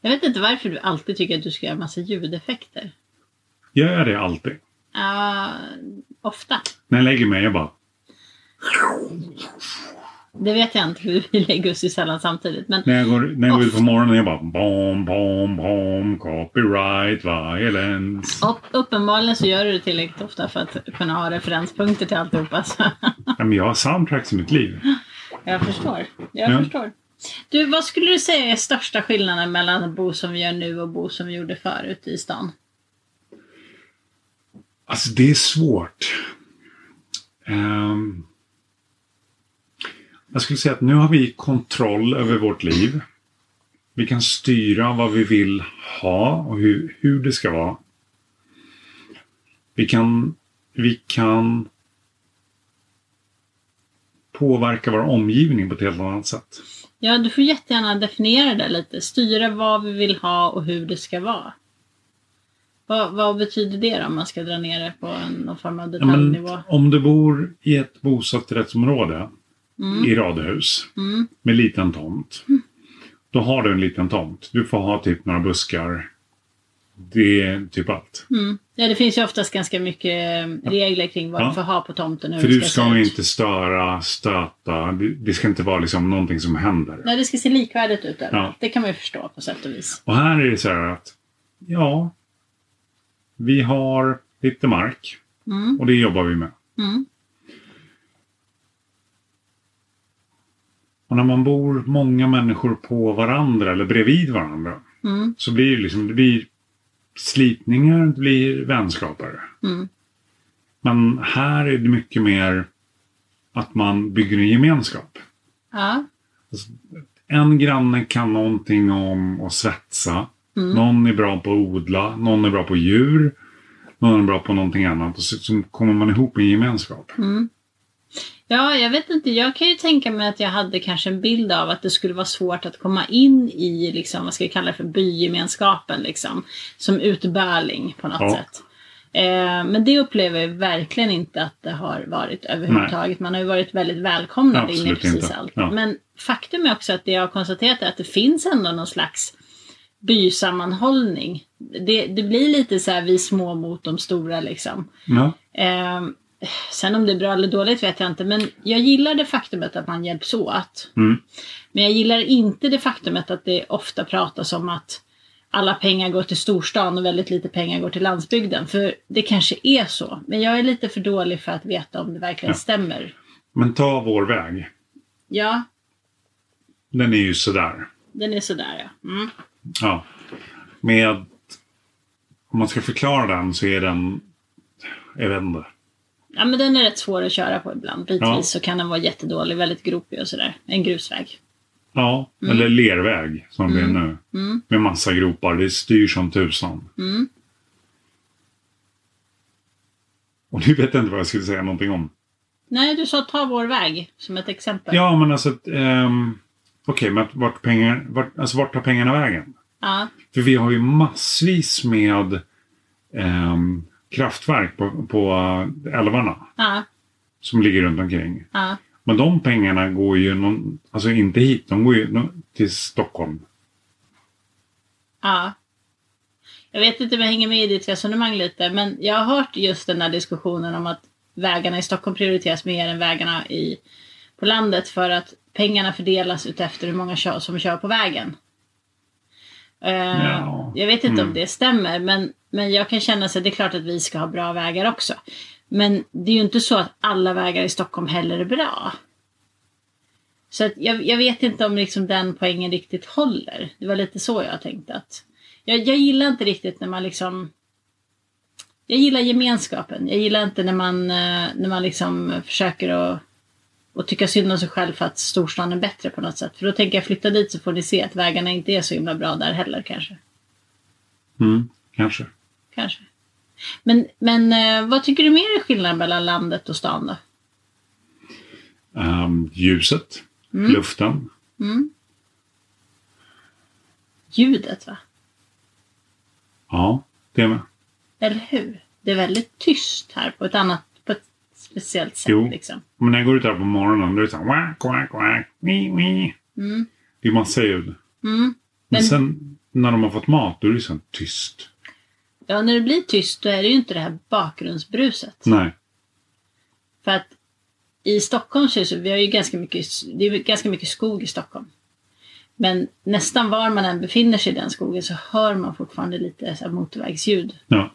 Jag vet inte varför du alltid tycker att du ska göra massa ljudeffekter. Gör jag det alltid? Ja, ofta. När jag lägger mig, jag bara... Det vet jag inte, för vi lägger oss ju sällan samtidigt. Men När jag går, när jag går ut på morgonen, jag bara... Bom, bom, bom, copyright, violence. upp, uppenbarligen så gör du det tillräckligt ofta för att kunna ha referenspunkter till alltihopa. Så. Ja, men jag har soundtracks i mitt liv. Jag förstår. Jag Ja. förstår. Du, vad skulle du säga är största skillnaden mellan att bo som vi gör nu och bo som vi gjorde förut i stan? Alltså det är svårt. Ehm, jag skulle säga att nu har vi kontroll över vårt liv. Vi kan styra vad vi vill ha och hur, hur det ska vara. Vi kan, vi kan påverka vår omgivning på ett helt annat sätt. Ja, du får jättegärna definiera det lite. Styra vad vi vill ha och hur det ska vara. Vad, vad betyder det då om man ska dra ner det på en, någon form av Ja, detaljnivå? om du bor i ett bostadsrättsområde Mm. i radhus Mm. med liten tomt. Då har du en liten tomt. Du får ha typ några buskar. Det är typ allt. Mm. Ja, det finns ju oftast ganska mycket eh, regler kring vad Ja. du får ha på tomten hur För du ska ska inte störa, stöta. Det, ska inte vara liksom någonting som händer. Nej, det ska se likvärdigt ut. Ja. Det kan man ju förstå på sätt och vis. Och här är det så här att ja, vi har lite mark Mm. och det jobbar vi med. Mm. Och när man bor många människor på varandra eller bredvid varandra Mm. så blir det liksom, det blir slitningar, blir vänskaper. Mm. Men här är det mycket mer att man bygger en gemenskap. Ja. En granne kan någonting om att svetsa. Mm. Någon är bra på att odla. Någon är bra på djur. Någon är bra på någonting annat. Och så, så kommer man ihop i en gemenskap. Mm. Ja, jag vet inte. Jag kan ju tänka mig att jag hade kanske en bild av att det skulle vara svårt att komma in i, liksom, vad ska vi kalla det för, bygemenskapen. Liksom, som utbärling på något Ja. sätt. Eh, men det upplever jag verkligen inte att det har varit överhuvudtaget. Man har ju varit väldigt välkomnad in i precis inte. allt. Ja. Men faktum är också att det jag har konstaterat är att det finns ändå någon slags bysammanhållning. Det, det blir lite så här vi små mot de stora liksom. Ja. Eh, sen om det är bra eller dåligt vet jag inte. Men jag gillar det faktumet att man hjälps åt. Mm. Men jag gillar inte det faktumet att det ofta pratas om att alla pengar går till storstan och väldigt lite pengar går till landsbygden. För det kanske är så. Men jag är lite för dålig för att veta om det verkligen Ja. stämmer. Men ta vår väg. Ja, Den är ju sådär. den är sådär ja. Mm. Ja. Med... Om man ska förklara den så är den... Jag vet inte. Ja men den är rätt svår att köra på ibland. Bitvis Ja. så kan den vara jättedålig, väldigt gropig och sådär. En grusväg. Ja, eller lerväg som det är nu. Mm. Med massa gropar. Det styr som tusan. Mm. Och nu vet jag inte vad jag skulle säga någonting om. Nej, du sa ta vår väg som ett exempel. Ja, men alltså... Um, Okej, men vart, pengar, vart, alltså, vart tar pengarna vägen? Ja. För vi har ju massvis med ehm, kraftverk på, på eh, älvarna Ja. som ligger runt omkring. Ja. Men de pengarna går ju någon, alltså inte hit, de går ju till Stockholm. Ja. Jag vet inte om jag hänger med i ditt resonemang lite, men jag har hört just den där diskussionen om att vägarna i Stockholm prioriteras mer än vägarna i, på landet för att pengarna fördelas utefter hur många kör, som kör på vägen. Eh, Ja. Jag vet inte om Mm. det stämmer, men, men jag kan känna så att det är klart att vi ska ha bra vägar också. Men det är ju inte så att alla vägar i Stockholm heller är bra. Så att jag, jag vet inte om liksom den poängen riktigt håller. Det var lite så jag tänkte att jag, jag gillar inte riktigt när man liksom jag gillar gemenskapen. Jag gillar inte när man, eh, när man liksom försöker att, att tycka synd om sig själv för att storstan är bättre på något sätt. För då tänker jag flytta dit så får ni se att vägarna inte är så himla bra där heller kanske. Mm, kanske. Kanske. Men, men eh, vad tycker du mer är skillnaden mellan landet och stan då? Ehm, ljuset, Mm. luften. Mm. Ljudet va? Ja, det med. Eller hur? Det är väldigt tyst här på ett annat, på ett speciellt sätt. Jo. Liksom. Men när jag går ut här på morgonen då är det så här... Quack, quack, quack, mi, mi. Mm. Det är massa ljud. Mm. Men, Men- sen när de har fått mat då är det så här tyst. Ja, när det blir tyst då är det ju inte det här bakgrundsbruset. Nej. För att i Stockholm så är det så, vi har ju ganska mycket, det är ganska mycket skog i Stockholm. Men nästan var man än befinner sig i den skogen så hör man fortfarande lite så här motorvägsljud. Ja.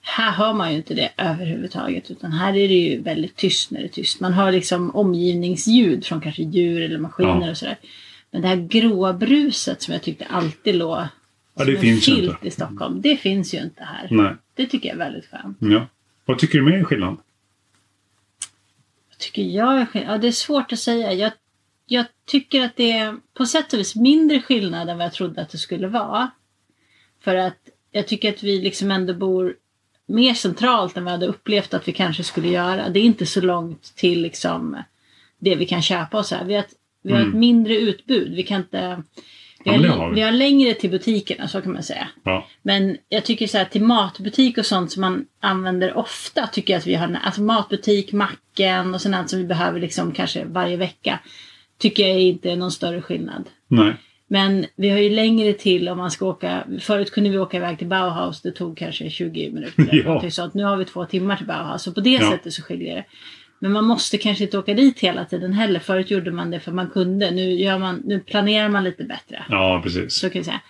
Här hör man ju inte det överhuvudtaget utan här är det ju väldigt tyst när det är tyst. Man hör liksom omgivningsljud från kanske djur eller maskiner Ja. och sådär. Men det här gråa bruset som jag tyckte alltid låg Ja, som det en finns ju filt i Stockholm. Det finns ju inte här. Nej. Det tycker jag är väldigt skönt. Ja. Vad tycker du mer är skillnad? Vad tycker jag är skillnad? Ja, det är svårt att säga. Jag, jag tycker att det är på sätt och vis mindre skillnad än vad jag trodde att det skulle vara. För att jag tycker att vi liksom ändå bor mer centralt än vad jag hade upplevt att vi kanske skulle göra. Det är inte så långt till liksom det vi kan köpa så här. Vi har ett, vi har ett Mm. mindre utbud. Vi kan inte... Vi Ja, har, det har vi. vi har längre till butikerna, så kan man säga. Ja. Men jag tycker så här till matbutik och sånt som man använder ofta tycker jag att vi har, alltså matbutik, macken och sånt här som vi behöver liksom kanske varje vecka. Tycker jag inte är någon större skillnad. Nej. Men vi har ju längre till om man ska åka, förut kunde vi åka iväg till Bauhaus, det tog kanske 20 minuter. Ja. sånt. Nu har vi två timmar till Bauhaus, så på det Ja. sättet så skiljer det. Men man måste kanske inte åka dit hela tiden heller. Förut gjorde man det för man kunde. Nu, gör man, nu planerar man lite bättre. Ja, precis. Så kan vi säga.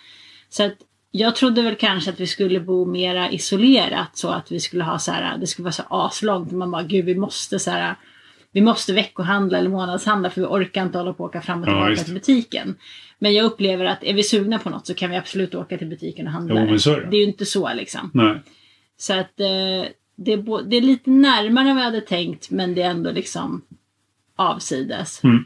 Så att jag trodde väl kanske att vi skulle bo mera isolerat så att vi skulle ha så här, det skulle vara så aslångt. Man bara, gud vi måste så här, vi måste veckohandla eller månadshandla för vi orkar inte hålla på och åka fram och Ja, tillbaka visst. till butiken. Men jag upplever att är vi sugna på något så kan vi absolut åka till butiken och handla. Jo, men så är det. det är ju inte så liksom. Nej. Så att eh, det, är det är lite närmare än vad jag hade tänkt men det är ändå liksom avsides. Mm.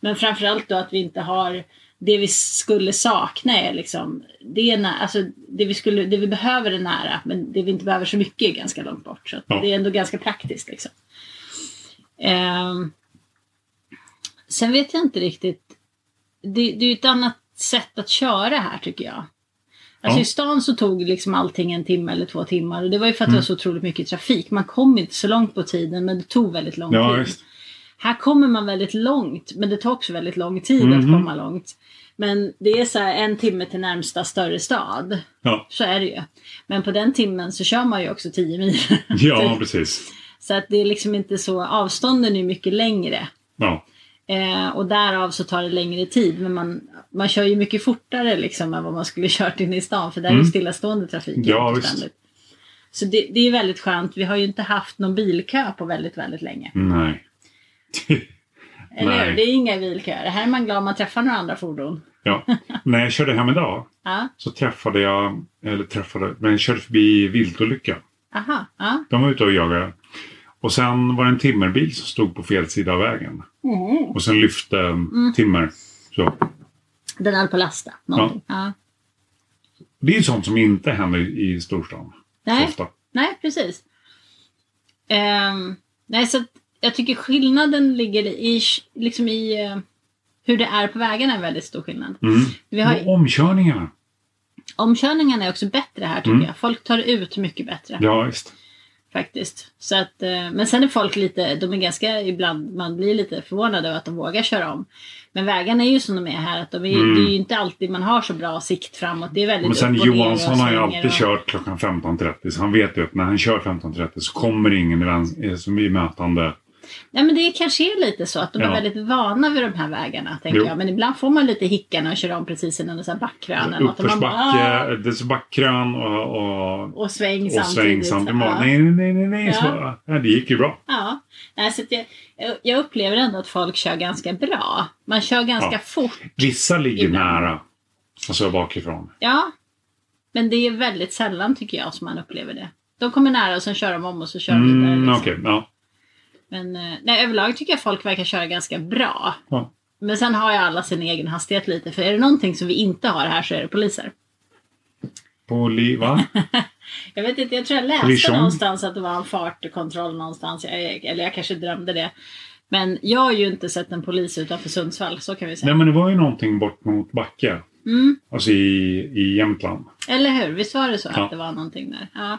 Men framförallt då att vi inte har det vi skulle sakna är liksom det, är alltså det, vi skulle, det vi behöver är nära men det vi inte behöver så mycket är ganska långt bort. Så Ja. det är ändå ganska praktiskt. Liksom. Ehm, sen vet jag inte riktigt. Det, det är ju ett annat sätt att köra här tycker jag. Alltså Ja. i stan så tog liksom allting en timme eller två timmar och det var ju för att Mm. det var så otroligt mycket trafik. Man kom inte så långt på tiden men det tog väldigt lång Ja, tid. visst. Här kommer man väldigt långt men det tar också väldigt lång tid att Mhm. komma långt. Men det är så här en timme till närmsta större stad. Ja. Så är det ju. Men på den timmen så kör man ju också 10 mil. Ja, precis. så att det är liksom inte så, avstånden är mycket längre. Ja. Eh, och därav så tar det längre tid. Men man, man kör ju mycket fortare liksom än vad man skulle kört in i stan. För där är Mm. ju stillastående trafik. Ja, visst. Så det, det är väldigt skönt. Vi har ju inte haft någon bilkö på väldigt, väldigt länge. Nej. Eller Nej. Det är inga bilköer. Här är man glad om man träffar några andra fordon. ja. När jag körde hem idag Ja, så träffade jag, eller träffade, men jag körde förbi viltolycka. aha. Ja. De var ute och jagade. Och sen var det en timmerbil som stod på fel sida av vägen. Mm. Och sen lyfte Mm. timmer. Så. Den höll på att lasta. Någonting. Ja. Det är ju sånt som inte händer i storstan. Nej, ofta. nej, precis. Ehm, nej, så jag tycker skillnaden ligger i, liksom i eh, hur det är på vägarna är en väldigt stor skillnad. Mm. Vi har, Och omkörningarna. omkörningarna är också bättre här tycker Mm. jag. Folk tar ut mycket bättre Ja, visst. Faktiskt. Så att, eh, men sen är folk lite, de är ganska ibland, man blir lite förvånad över att de vågar köra om. Men vägarna är ju som de är här, att de är, Mm. det är ju inte alltid man har så bra sikt framåt. Det är väldigt Men sen Johansson har ju alltid och- kört klockan 15.30. Så han vet ju att när han kör 15.30 så kommer ingen eh, som är mötande. Nej men det kanske är lite så att de är Ja. väldigt vana vid de här vägarna. Tänker Jo. jag. Men ibland får man lite hicka när man kör om precis innan en backkrön. och bara, Uppförsbacke, "Ah!" är backkrön och, och, Och sväng och samtidigt. sväng. Ja. Nej, nej, nej, nej. Ja. Så, ja, det gick ju bra. Ja. Nej, så att jag, jag upplever ändå att folk kör ganska bra. Man kör ganska Ja. fort. Vissa ligger Ibland. nära. Alltså bakifrån. Ja. Men det är väldigt sällan tycker jag som man upplever det. De kommer nära och sen kör de om och så kör de vidare. Mm, Liksom. Okej, ja. Men eh, nej, överlag tycker jag folk verkar köra ganska bra. Ja. Men sen har ju alla sin egen hastighet lite. För är det någonting som vi inte har här så är det poliser. Poli, va? Jag vet inte, jag tror jag läste Polishon. någonstans att det var en fartkontroll någonstans. Jag, eller jag kanske drömde det. Men jag har ju inte sett en polis utanför Sundsvall, så kan vi säga. Nej, men det var ju någonting bort mot Backe. Mm, Alltså i, i Jämtland. eller hur? Visst var det så Ja. att det var någonting där? Ja.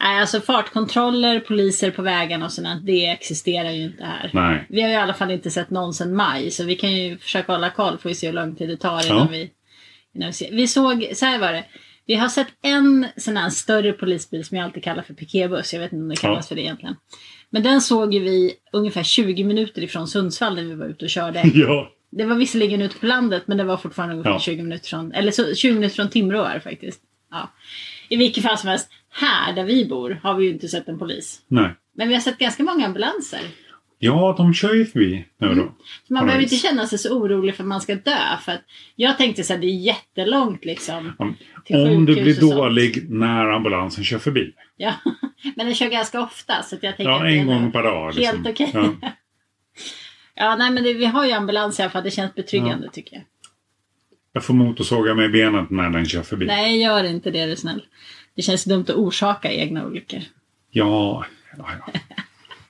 Nej, alltså fartkontroller, poliser på vägarna och sådant, det existerar ju inte här. Nej. Vi har ju i alla fall inte sett någon sedan maj, så vi kan ju försöka hålla koll får vi se hur lång tid det tar innan, Ja. vi, innan vi ser. Vi såg, så här var det. Vi har sett en sån här större polisbil som jag alltid kallar för piketbuss. Jag vet inte om det kallas Ja. för det egentligen. Men den såg ju vi ungefär 20 minuter ifrån Sundsvall när vi var ute och körde. Ja. Det var visserligen ute på landet men det var fortfarande ungefär Ja. 20 minuter från, eller så, 20 minuter från Timrå är faktiskt. Ja. I vilket fall som helst, här där vi bor har vi ju inte sett en polis. Nej. Men vi har sett ganska många ambulanser. Ja, de kör ju förbi nu då. Så man Ja, behöver inte känna sig så orolig för att man ska dö. För att jag tänkte så här, det är jättelångt liksom. Om, du blir dålig när ambulansen kör förbi. Ja. Men den kör ganska ofta så jag tänker Ja, en gång per dag. Liksom. Helt okej. Ja. Ja, nej men det, vi har ju ambulans i alla fall. Det känns betryggande tycker jag. Jag får motorsåga mig i benet när den kör förbi. Nej, gör inte det är du snäll. Det känns dumt att orsaka egna olyckor. Ja, ja, ja.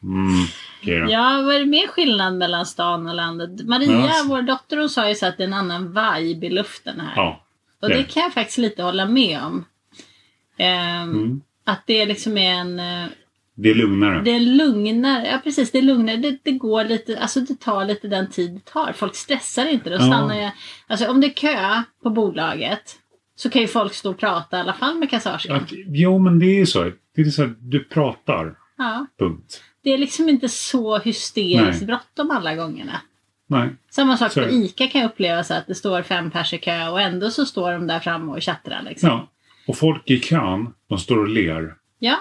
Mm, då. Ja, vad är det mer skillnad mellan stan och landet? Maria, Ja. vår dotter, hon sa ju så att det är en annan vibe i luften här. Ja. och det kan jag faktiskt lite hålla med om. Ehm, Mm. Att det liksom är en... eh, Det är lugnare. Det är lugnare, ja precis, det är lugnare. Det, det går lite, alltså det tar lite den tid det tar. Folk stressar inte. Då stannar jag, alltså om det är kö på bolaget så kan ju folk stå och prata i alla fall med kassörskan. Att, jo, men det är ju så. Det är så att du pratar. Ja, Punkt. det är liksom inte så hysteriskt bråttom alla gångerna. Nej. Samma sak Så på. ICA kan jag uppleva så att det står fem pers i kö och ändå så står de där framme och tjattrar. Liksom. Ja. Och folk i kön, de står och ler. Ja.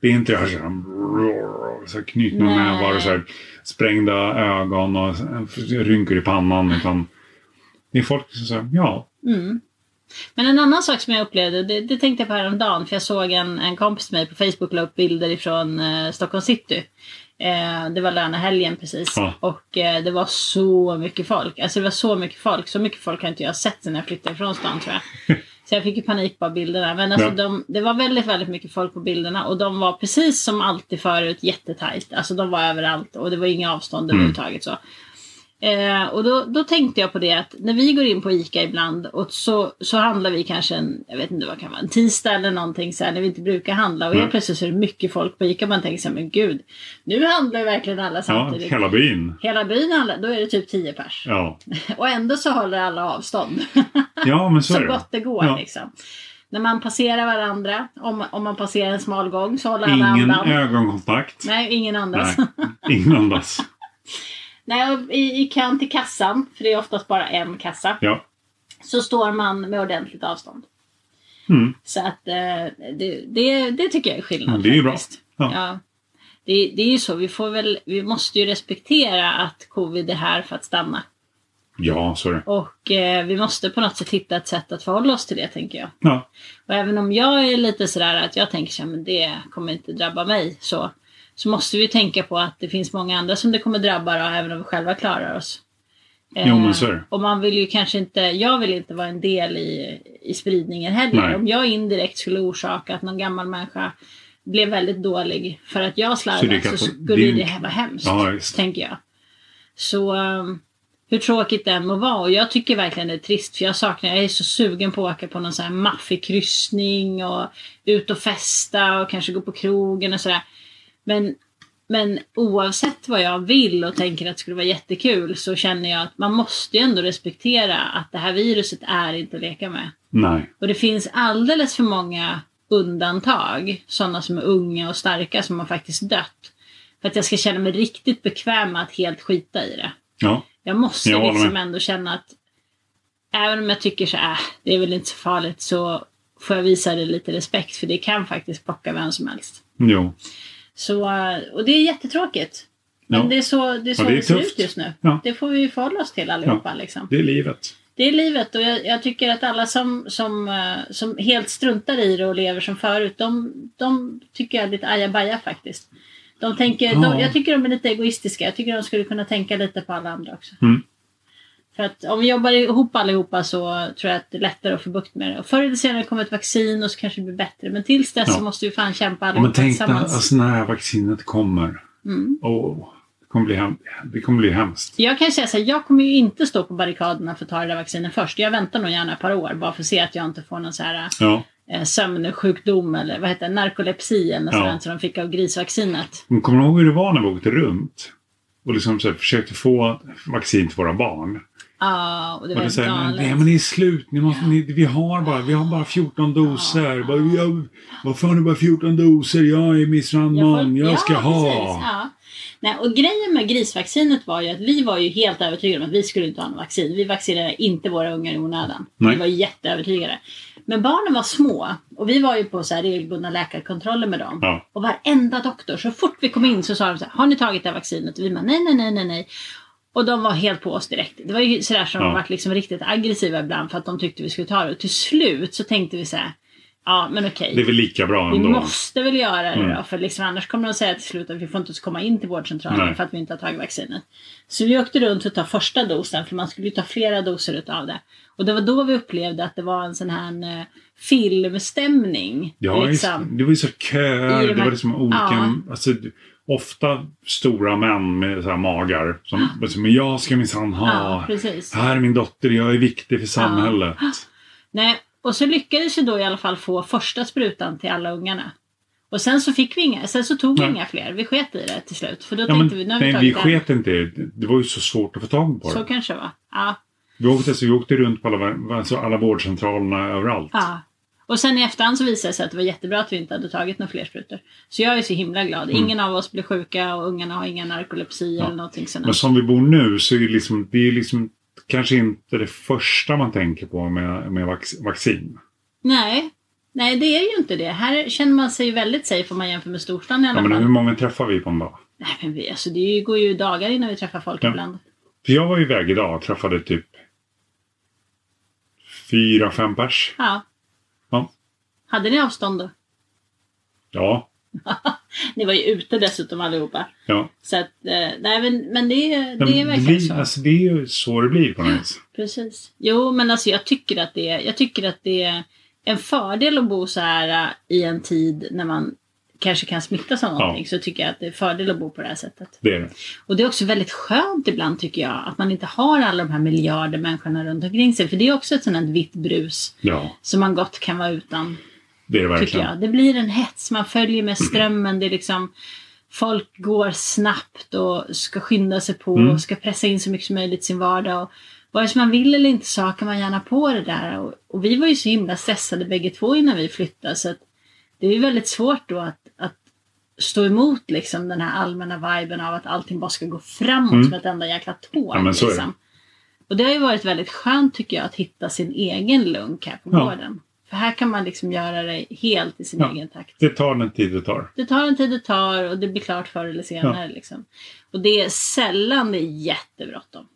Det är inte det här så här, så här knutna nävar och så här sprängda ögon och rynkor i pannan. Utan det är folk som säger ja. Mm. Men en annan sak som jag upplevde, det, det tänkte jag på häromdagen, för jag såg en, en kompis med mig på Facebook la upp bilder ifrån eh, Stockholm city. Eh, det var lönehelgen precis. Ja. Och eh, det var så mycket folk. Alltså det var så mycket folk. Så mycket folk har inte jag sett sen jag flyttade ifrån stan tror jag. Så jag fick ju panik på bilderna. Men alltså Ja. de, det var väldigt, väldigt mycket folk på bilderna. Och de var precis som alltid förut jättetajt. Alltså de var överallt och det var inga avstånd Mm. överhuvudtaget så. Eh, och då, då tänkte jag på det att när vi går in på ICA ibland och så, så handlar vi kanske en, jag vet inte vad kan vara, en tisdag eller någonting så här när vi inte brukar handla. Och helt plötsligt så är det mycket folk på ICA. Man tänker så här, men gud, nu handlar ju verkligen alla Ja, samtidigt. hela byn. Hela byn handlar, då är det typ 10 pers. Ja, Och ändå så håller alla avstånd. ja men så, så är det. gott det går Ja. liksom. När man passerar varandra, om, om man passerar en smal gång så håller alla Ingen andan. ögonkontakt. Nej, ingen andas. Nej, ingen andas. Nej, och i, I kön till kassan, för det är oftast bara en kassa, Ja. så står man med ordentligt avstånd. Mm. Så att eh, det, det, det tycker jag är skillnad. Ja, det är ju bra. Ja. Ja. Det, det är ju så, vi, får väl, vi måste ju respektera att covid är här för att stanna. ja, så är det. Och eh, vi måste på något sätt hitta ett sätt att förhålla oss till det, tänker jag. Ja. Och även om jag är lite sådär att jag tänker så här, men det kommer inte drabba mig så. Så måste vi tänka på att det finns många andra som det kommer drabba då, även om vi själva klarar oss. Jo, men så är det. Och man vill ju kanske inte, jag vill inte vara en del i, i spridningen heller. Nej. Om jag indirekt skulle orsaka att någon gammal människa blev väldigt dålig för att jag Så slarvade så, få- skulle det det, vara hemskt. Ja, tänker jag. Så um, hur tråkigt det än må vara. Och jag tycker verkligen det är trist för jag saknar, jag är så sugen på att åka på någon sån här maffig kryssning och ut och festa och kanske gå på krogen och sådär. Men, men oavsett vad jag vill och tänker att det skulle vara jättekul så känner jag att man måste ju ändå respektera att det här viruset är inte att leka med. Nej. Och det finns alldeles för många undantag, sådana som är unga och starka som har faktiskt dött. För att jag ska känna mig riktigt bekväm med att helt skita i det. Ja. Jag måste Jag liksom med. ändå känna att även om jag tycker så här, äh, det är väl inte så farligt så får jag visa det lite respekt för det kan faktiskt plocka vem som helst. Jo. Så, äh, och det är jättetråkigt. Men Ja. det är så det, är så Ja, det det ser ut just nu. Ja. Det får vi förhålla oss till allihopa. Liksom. Det är livet. Det är livet och jag, jag tycker att alla som, som, eh, som helt struntar i det och lever som förut, de, de tycker jag är lite ajabaja faktiskt. De tänker, de, jag tycker de är lite egoistiska. Jag tycker de skulle kunna tänka lite på alla andra också. Mm. För att om vi jobbar ihop allihopa så tror jag att det är lättare att få bukt med det. Och förr eller senare kommer ett vaccin och så kanske det blir bättre. Men tills dess Ja. så måste vi fan kämpa allihopa men tänk tillsammans. alltså, när vaccinet kommer. Mm. Åh, det, kommer bli hem, det kommer bli hemskt. Jag kan säga så här, jag kommer ju inte stå på barrikaderna för att ta det där vaccinet först. Jag väntar nog gärna ett par år bara för att se att jag inte får någon så här Ja. eh, sömnsjukdom eller vad heter det, narkolepsi eller Ja. sådant som de fick av grisvaccinet. Men kommer du ihåg hur det var när vi åkte runt? Och liksom så här, försökte få vaccin till våra barn. Ja, och det Och var det säger, men, galet. nej men det är slut. Ni måste, ni, vi, har bara, vi har bara 14 doser. Bara, jag, varför har ni bara 14 doser? Jag är Miss Randman. Jag, får- ska ja, ha. Ja. Nej, och grejen med grisvaccinet var ju att vi var ju helt övertygade om att vi skulle inte ha något vaccin. Vi vaccinerade inte våra ungar i onödan. Nej. Vi var jätteövertygade. Men barnen var små och vi var ju på så här regelbundna läkarkontroller med dem. Ja. Och varenda doktor, så fort vi kom in så sa de så här, har ni tagit det här vaccinet? Och vi bara, nej, nej, nej, nej, nej. Och de var helt på oss direkt. Det var ju sådär som Ja. de varit liksom riktigt aggressiva ibland för att de tyckte vi skulle ta det. Och till slut så tänkte vi så här, ja men okej. Det är väl lika bra Vi ändå. måste väl göra det Mm. då, för liksom annars kommer de säga till slut att vi får inte ens komma in till vårdcentralen Nej. för att vi inte har tagit vaccinet. Så vi åkte runt att ta första dosen, för man skulle ju ta flera doser utav det. Och det var då vi upplevde att det var en sån här eh, filmstämning. Ja, liksom. det var ju så köer. Det var liksom olika... Ja. Alltså, ofta stora män med så här magar. Som, som men jag ska minsann ha. Ja. Här är min dotter. Jag är viktig för samhället. Nej, och så lyckades vi då i alla fall få första sprutan till alla ungarna. Och sen så fick vi inga, sen så tog vi Nej. inga fler. Vi sket i det till slut. För då Ja, men, tänkte vi, nu har vi nej, vi sket inte det. Var ju så svårt att få tag på Så det. kanske det var. Ja. Vi åkte, så vi åkte runt på alla, alltså alla vårdcentralerna överallt. Ja. Och sen i efterhand så visade det sig att det var jättebra att vi inte hade tagit några fler sprutor. Så jag är så himla glad. Mm. Ingen av oss blir sjuka och ungarna har ingen narkolepsi eller någonting sånt. Men som vi bor nu så är det liksom, det är liksom kanske inte det första man tänker på med, med vaccin. Nej. Nej, det är ju inte det. Här känner man sig väldigt safe om man jämför med storstan i alla Ja, men fall. hur många träffar vi på en dag? Nej, men vi, alltså, det ju- går ju dagar innan vi träffar folk Ja. ibland. För jag var iväg idag och träffade typ fyra, fem pers. Ja. Ja. Hade ni avstånd då? Ja, Ni var ju ute dessutom allihopa. ja. Så att, eh, nej men, men det, Men det är verkligen blir, så. Alltså, det är ju så det blir på något vis. Precis. Jo, men alltså jag tycker att det är, jag tycker att det är en fördel att bo så här äh, i en tid när man kanske kan smittas av någonting. Så tycker jag att det är fördel att bo på det här sättet. Det är det. Och det är också väldigt skönt ibland tycker jag att man inte har alla de här miljarder människorna runt omkring sig. För det är också ett här vitt brus Ja, som man gott kan vara utan. Det är det Tycker jag. Det blir en hets, man följer med strömmen. Det är liksom Folk går snabbt och ska skynda sig på Mm. och ska pressa in så mycket som möjligt i sin vardag. Och vare sig man vill eller inte så hakar man gärna på det där. Och, och vi var ju så himla stressade bägge två innan vi flyttade. Så att det är ju väldigt svårt då att, att stå emot liksom den här allmänna viben av att allting bara ska gå framåt Mm. som ett enda jäkla tåg. Ja, är det. liksom. Och det har ju varit väldigt skönt tycker jag att hitta sin egen lunk här på Ja. gården. För här kan man liksom göra det helt i sin Ja. egen takt. Det tar den tid det tar. Det tar en tid det tar och det blir klart förr eller senare. Liksom. Och det är sällan det är jättebråttom.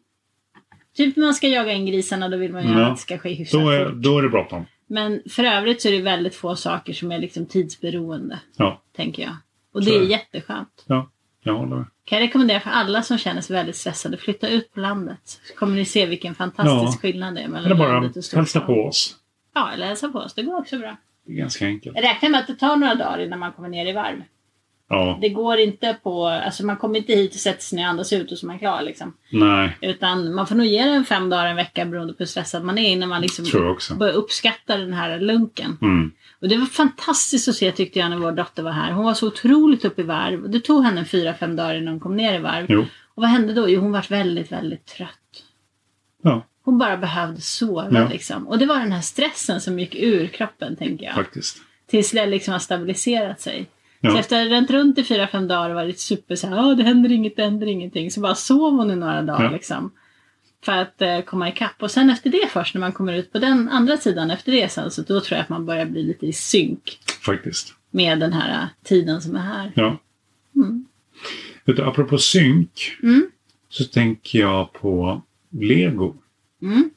Typ när man ska jaga in grisarna då vill man ju Ja. att det ska ske hyfsat Då är, fort. då är det bråttom. Men för övrigt så är det väldigt få saker som är liksom tidsberoende. Ja, Tänker jag. Och det är är det. jätteskönt. ja, jag håller med. Kan jag rekommendera för alla som känner sig väldigt stressade. Flytta ut på landet. Så kommer ni se vilken fantastisk Ja. skillnad det är mellan Eller bara landet och hälsa storstan. på oss. Ja, eller hälsa på oss. Det går också bra. Det är ganska enkelt. Jag räknar med att det tar några dagar innan man kommer ner i varv. Ja, Det går inte på, alltså man kommer inte hit och sätter sig ner och andas ut och så är man klar liksom. nej, Utan man får nog ge det en fem dagar, en vecka beroende på hur stressad man är innan man liksom börjar uppskatta den här lunken. Mm. Och det var fantastiskt att se tyckte jag när vår dotter var här. Hon var så otroligt upp i varv. Det tog henne fyra, fem dagar innan hon kom ner i varv. Jo, Och vad hände då? Jo, hon var väldigt, väldigt trött. ja, Hon bara behövde sova Ja. liksom. Och det var den här stressen som gick ur kroppen, tänker jag. faktiskt. Tills det liksom har stabiliserat sig. Ja. Så efter att ha ränt runt i fyra, fem dagar och varit super så här, "Ja, det händer inget, det händer ingenting. Så bara sov hon i några dagar Ja. liksom. För att eh, komma ikapp. Och sen efter det först, när man kommer ut på den andra sidan efter det sen, så då tror jag att man börjar bli lite i synk Faktiskt. med den här eh, tiden som är här. Ja. Mm. Vet du, apropå synk Mm. så tänker jag på Lego. Mm.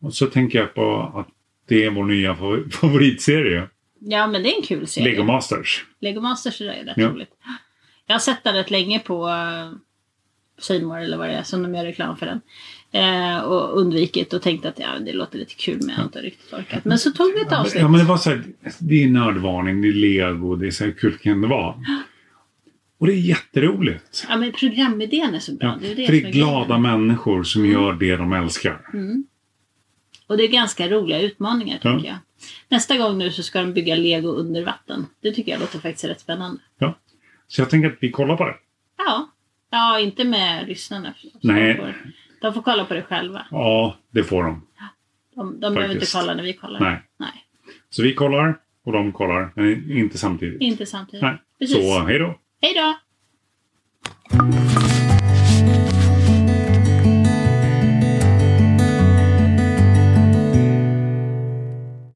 Och så tänker jag på att det är vår nya favor- favoritserie. Ja, men det är en kul serie. Lego Masters. Lego Masters är rätt Ja. roligt. Jag har sett den rätt länge på uh, Seymour eller vad det är som de gör reklam för den. Eh, och undvikit och tänkt att ja, det låter lite kul men jag har inte riktigt orkat. Men så tog vi ett avsnitt. Ja, men det var så här, det är nördvarning, det är Lego, det är så här kul kan det vara. Och det är jätteroligt. Ja men programidén är så bra. Ja, det är det för det är glada grejen. människor som gör det de älskar. Mm. Och det är ganska roliga utmaningar Ja. tycker jag. Nästa gång nu så ska de bygga lego under vatten. Det tycker jag låter faktiskt rätt spännande. Ja. Så jag tänker att vi kollar på det. Ja, ja inte med lyssnarna. Nej. De får, de får kolla på det själva. Ja, det får de. De, de behöver inte kolla när vi kollar. Nej. Nej. Så vi kollar och de kollar, men inte samtidigt. Inte samtidigt. Nej. Precis. Så hej då! Hej då!